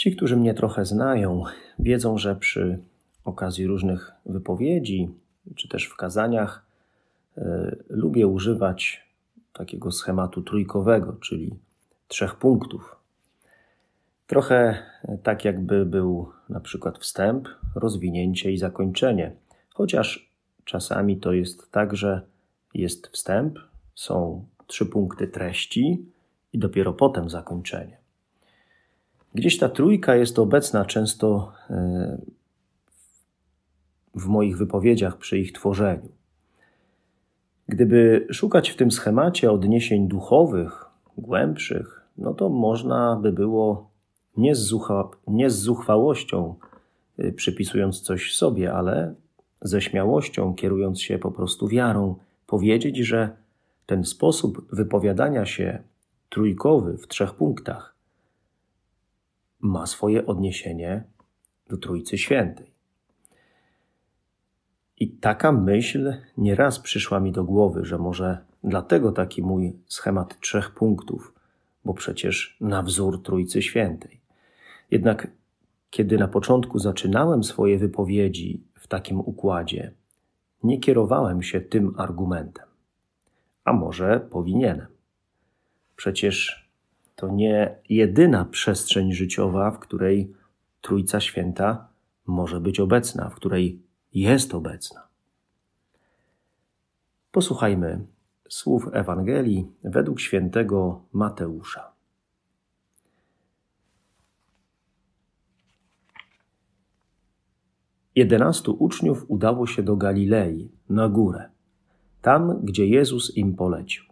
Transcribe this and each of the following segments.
Ci, którzy mnie trochę znają, wiedzą, że przy okazji różnych wypowiedzi czy też w kazaniach y, lubię używać takiego schematu trójkowego, czyli trzech punktów. Trochę tak, jakby był na przykład wstęp, rozwinięcie i zakończenie, chociaż czasami to jest tak, że jest wstęp, są trzy punkty treści i dopiero potem zakończenie. Gdzieś ta trójka jest obecna często e, w moich wypowiedziach przy ich tworzeniu. Gdyby szukać w tym schemacie odniesień duchowych, głębszych, no to można by było nie z, zucha, nie z zuchwałością e, przypisując coś sobie, ale ze śmiałością, kierując się po prostu wiarą, powiedzieć, że ten sposób wypowiadania się trójkowy w trzech punktach ma swoje odniesienie do Trójcy Świętej. I taka myśl nieraz przyszła mi do głowy, że może dlatego taki mój schemat trzech punktów, bo przecież na wzór Trójcy Świętej. Jednak kiedy na początku zaczynałem swoje wypowiedzi w takim układzie, nie kierowałem się tym argumentem. A może powinienem. Przecież to nie jedyna przestrzeń życiowa, w której Trójca Święta może być obecna, w której jest obecna. Posłuchajmy słów Ewangelii według świętego Mateusza. Jedenastu uczniów udało się do Galilei, na górę, tam, gdzie Jezus im polecił.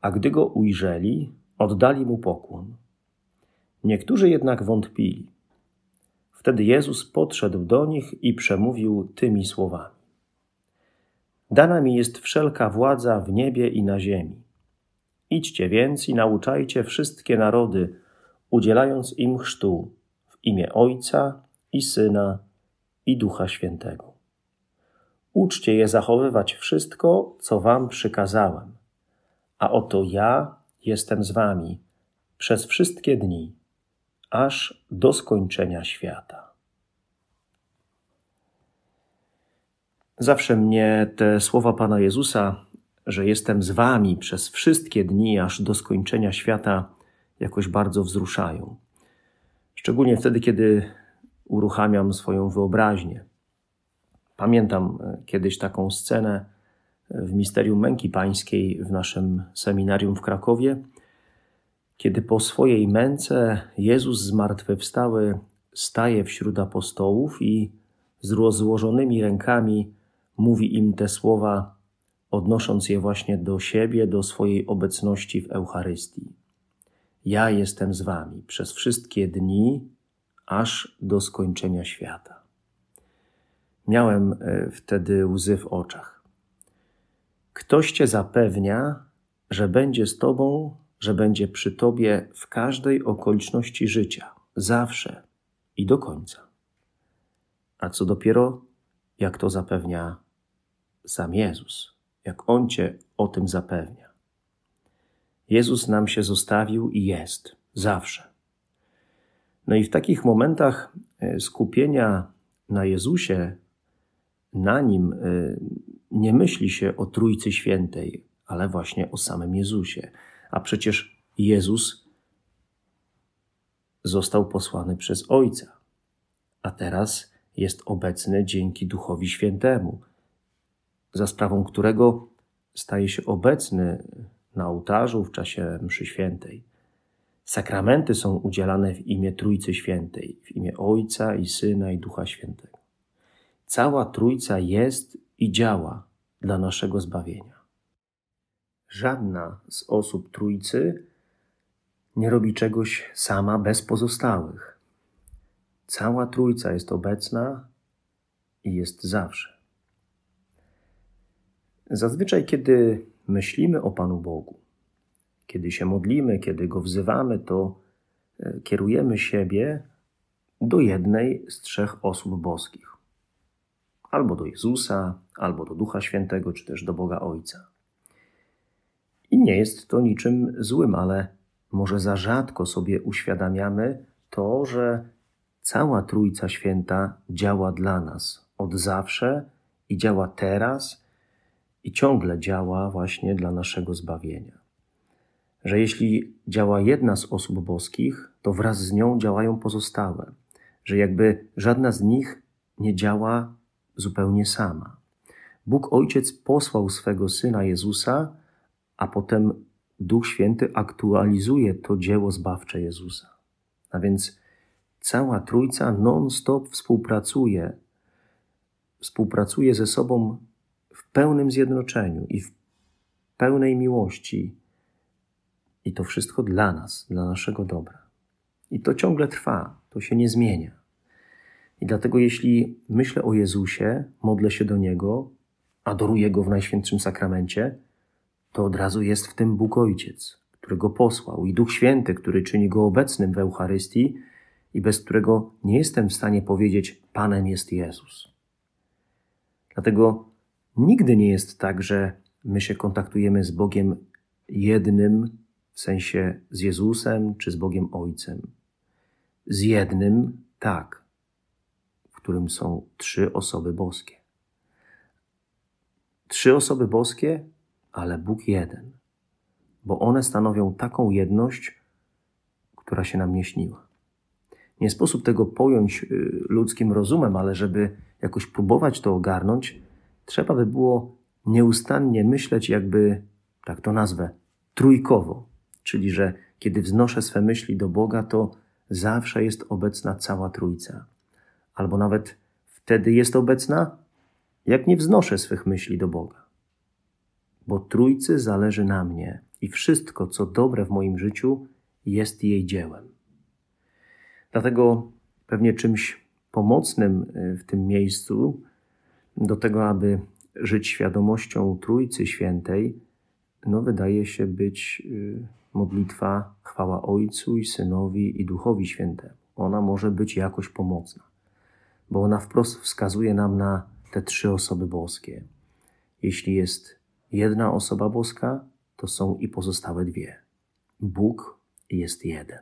A gdy go ujrzeli, oddali mu pokłon. Niektórzy jednak wątpili. Wtedy Jezus podszedł do nich i przemówił tymi słowami: Dana mi jest wszelka władza w niebie i na ziemi. Idźcie więc i nauczajcie wszystkie narody, udzielając im chrztu w imię Ojca i Syna i Ducha Świętego. Uczcie je zachowywać wszystko, co wam przykazałem. A oto ja jestem z wami przez wszystkie dni, aż do skończenia świata. Zawsze mnie te słowa Pana Jezusa, że jestem z wami przez wszystkie dni, aż do skończenia świata, jakoś bardzo wzruszają. Szczególnie wtedy, kiedy uruchamiam swoją wyobraźnię. Pamiętam e, kiedyś taką scenę, w misterium męki pańskiej w naszym seminarium w Krakowie, kiedy po swojej męce Jezus zmartwychwstały staje wśród apostołów i z rozłożonymi rękami mówi im te słowa, odnosząc je właśnie do siebie, do swojej obecności w Eucharystii. Ja jestem z wami przez wszystkie dni, aż do skończenia świata. Miałem e, wtedy łzy w oczach. Ktoś cię zapewnia, że będzie z tobą, że będzie przy tobie w każdej okoliczności życia, zawsze i do końca. A co dopiero, jak to zapewnia sam Jezus, jak On cię o tym zapewnia. Jezus nam się zostawił i jest zawsze. No i w takich momentach e, skupienia na Jezusie, na Nim, e, nie myśli się o Trójcy Świętej, ale właśnie o samym Jezusie. A przecież Jezus został posłany przez Ojca, a teraz jest obecny dzięki Duchowi Świętemu, za sprawą którego staje się obecny na ołtarzu w czasie mszy świętej. Sakramenty są udzielane w imię Trójcy Świętej, w imię Ojca i Syna i Ducha Świętego. Cała Trójca jest i działa dla naszego zbawienia. Żadna z osób Trójcy nie robi czegoś sama bez pozostałych. cała Trójca jest obecna i jest zawsze. Zazwyczaj, kiedy myślimy o Panu Bogu, kiedy się modlimy, kiedy Go wzywamy, to e, kierujemy siebie do jednej z trzech osób boskich. Albo do Jezusa, albo do Ducha Świętego, czy też do Boga Ojca. I nie jest to niczym złym, ale może za rzadko sobie uświadamiamy to, że cała Trójca Święta działa dla nas od zawsze i działa teraz i ciągle działa właśnie dla naszego zbawienia. Że jeśli działa jedna z osób boskich, to wraz z nią działają pozostałe, że jakby żadna z nich nie działa zupełnie sama. Bóg Ojciec posłał swego Syna Jezusa, a potem Duch Święty aktualizuje to dzieło zbawcze Jezusa. A więc cała Trójca non-stop współpracuje, współpracuje ze sobą w pełnym zjednoczeniu i w pełnej miłości. I to wszystko dla nas, dla naszego dobra. I to ciągle trwa, to się nie zmienia. I dlatego, jeśli myślę o Jezusie, modlę się do Niego, adoruję Go w Najświętszym Sakramencie, to od razu jest w tym Bóg Ojciec, który Go posłał, i Duch Święty, który czyni Go obecnym w Eucharystii i bez którego nie jestem w stanie powiedzieć: Panem jest Jezus. Dlatego nigdy nie jest tak, że my się kontaktujemy z Bogiem jednym, w sensie z Jezusem czy z Bogiem Ojcem. Z jednym tak, którym są trzy osoby boskie. Trzy osoby boskie, ale Bóg jeden, bo one stanowią taką jedność, która się nam nie śniła. Nie sposób tego pojąć y, ludzkim rozumem, ale żeby jakoś próbować to ogarnąć, trzeba by było nieustannie myśleć, jakby, tak to nazwę, trójkowo. Czyli, że kiedy wznoszę swe myśli do Boga, to zawsze jest obecna cała Trójca. Albo nawet wtedy jest obecna, jak nie wznoszę swych myśli do Boga. Bo Trójcy zależy na mnie i wszystko, co dobre w moim życiu, jest jej dziełem. Dlatego pewnie czymś pomocnym y, w tym miejscu do tego, aby żyć świadomością Trójcy Świętej, no wydaje się być y, modlitwa chwała Ojcu i Synowi i Duchowi Świętemu. Ona może być jakoś pomocna, bo ona wprost wskazuje nam na te trzy osoby boskie. Jeśli jest jedna osoba boska, to są i pozostałe dwie. Bóg jest jeden.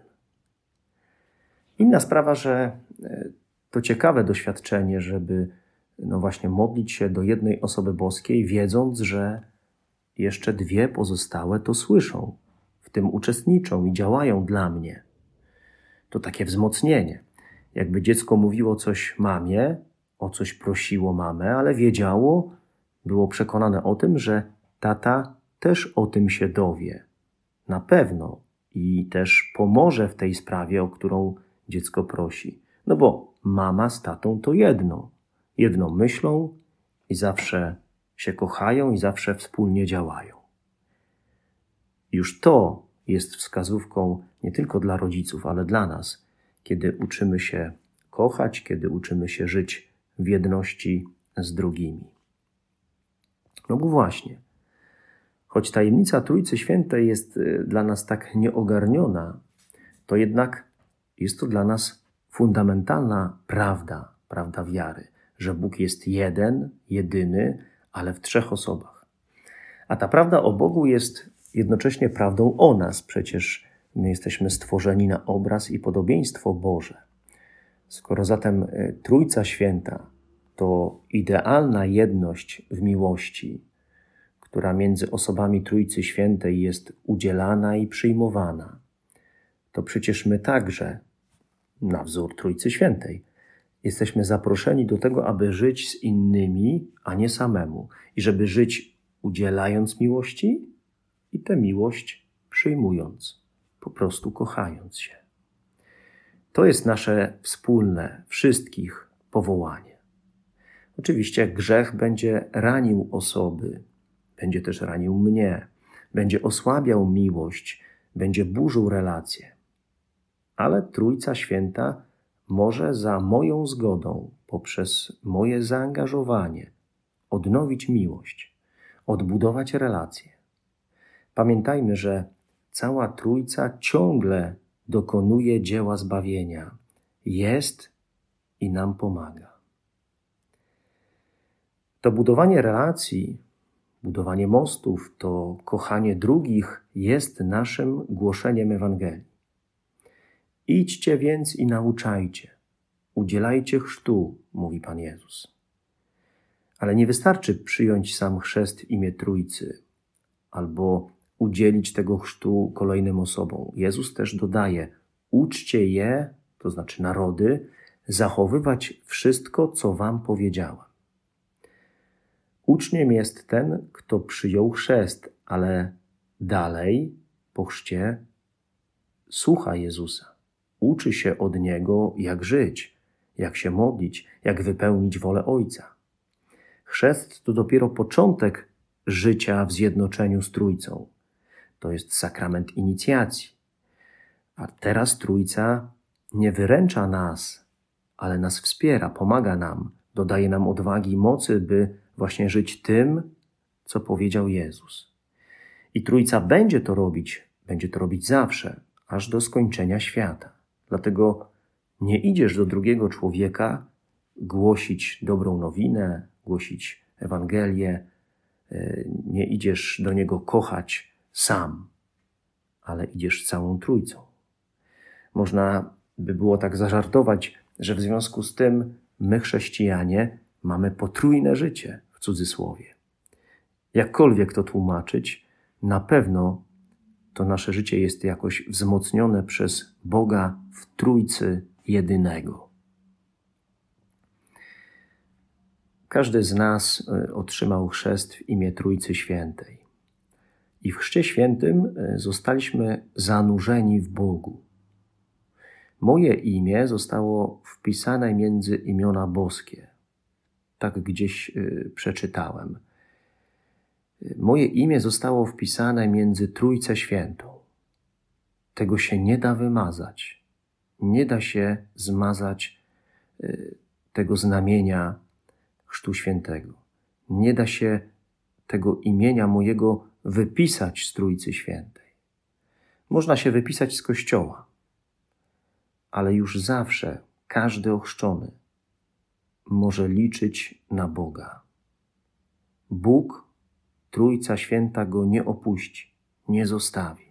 Inna sprawa, że e, to ciekawe doświadczenie, żeby no właśnie modlić się do jednej osoby boskiej, wiedząc, że jeszcze dwie pozostałe to słyszą, w tym uczestniczą i działają dla mnie. To takie wzmocnienie. Jakby dziecko mówiło coś mamie, o coś prosiło mamę, ale wiedziało, było przekonane o tym, że tata też o tym się dowie. Na pewno i też pomoże w tej sprawie, o którą dziecko prosi. No bo mama z tatą to jedno. Jedną myślą i zawsze się kochają i zawsze wspólnie działają. Już to jest wskazówką nie tylko dla rodziców, ale dla nas, kiedy uczymy się kochać, kiedy uczymy się żyć w jedności z drugimi. No bo właśnie, choć tajemnica Trójcy Świętej jest y, dla nas tak nieogarniona, to jednak jest to dla nas fundamentalna prawda, prawda wiary, że Bóg jest jeden, jedyny, ale w trzech osobach. A ta prawda o Bogu jest jednocześnie prawdą o nas. Przecież my jesteśmy stworzeni na obraz i podobieństwo Boże. Skoro zatem e, Trójca Święta to idealna jedność w miłości, która między osobami Trójcy Świętej jest udzielana i przyjmowana, to przecież my także, na wzór Trójcy Świętej, jesteśmy zaproszeni do tego, aby żyć z innymi, a nie samemu, i żeby żyć udzielając miłości i tę miłość przyjmując, po prostu kochając się. To jest nasze wspólne, wszystkich powołanie. Oczywiście grzech będzie ranił osoby, będzie też ranił mnie, będzie osłabiał miłość, będzie burzył relacje ale Trójca Święta może za moją zgodą, poprzez moje zaangażowanie, odnowić miłość, odbudować relacje. Pamiętajmy, że cała Trójca ciągle dokonuje dzieła zbawienia, jest i nam pomaga. To budowanie relacji, budowanie mostów, to kochanie drugich jest naszym głoszeniem Ewangelii. Idźcie więc i nauczajcie, udzielajcie chrztu, mówi Pan Jezus. Ale nie wystarczy przyjąć sam chrzest w imię Trójcy albo udzielić tego chrztu kolejnym osobom. Jezus też dodaje: uczcie je, to znaczy narody, zachowywać wszystko, co wam powiedziałem. Uczniem jest ten, kto przyjął chrzest, ale dalej po chrzcie słucha Jezusa. Uczy się od Niego, jak żyć, jak się modlić, jak wypełnić wolę Ojca. Chrzest to dopiero początek życia w zjednoczeniu z Trójcą. To jest sakrament inicjacji. A teraz Trójca nie wyręcza nas, ale nas wspiera, pomaga nam, dodaje nam odwagi i mocy, by właśnie żyć tym, co powiedział Jezus. I Trójca będzie to robić, będzie to robić zawsze, aż do skończenia świata. Dlatego nie idziesz do drugiego człowieka głosić dobrą nowinę, głosić Ewangelię, e, nie idziesz do niego kochać sam, ale idziesz całą trójcą. Można by było tak zażartować, że w związku z tym my, chrześcijanie, mamy potrójne życie w cudzysłowie. Jakkolwiek to tłumaczyć, na pewno to nasze życie jest jakoś wzmocnione przez Boga w Trójcy jedynego. Każdy z nas e, otrzymał chrzest w imię Trójcy Świętej. I w Chrzcie Świętym e, zostaliśmy zanurzeni w Bogu. Moje imię zostało wpisane między imiona boskie. Tak gdzieś e, przeczytałem. Moje imię zostało wpisane między Trójcę Świętą. Tego się nie da wymazać. Nie da się zmazać y, tego znamienia Chrztu Świętego. Nie da się tego imienia mojego wypisać z Trójcy Świętej. Można się wypisać z Kościoła, ale już zawsze każdy ochrzczony może liczyć na Boga. Bóg Trójca Święta go nie opuści, nie zostawi.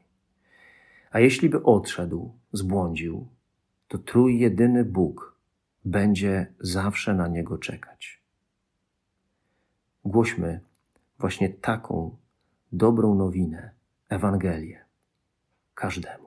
A jeśli by odszedł, zbłądził, to trójjedyny Bóg będzie zawsze na niego czekać. Głośmy właśnie taką dobrą nowinę, Ewangelię, każdemu.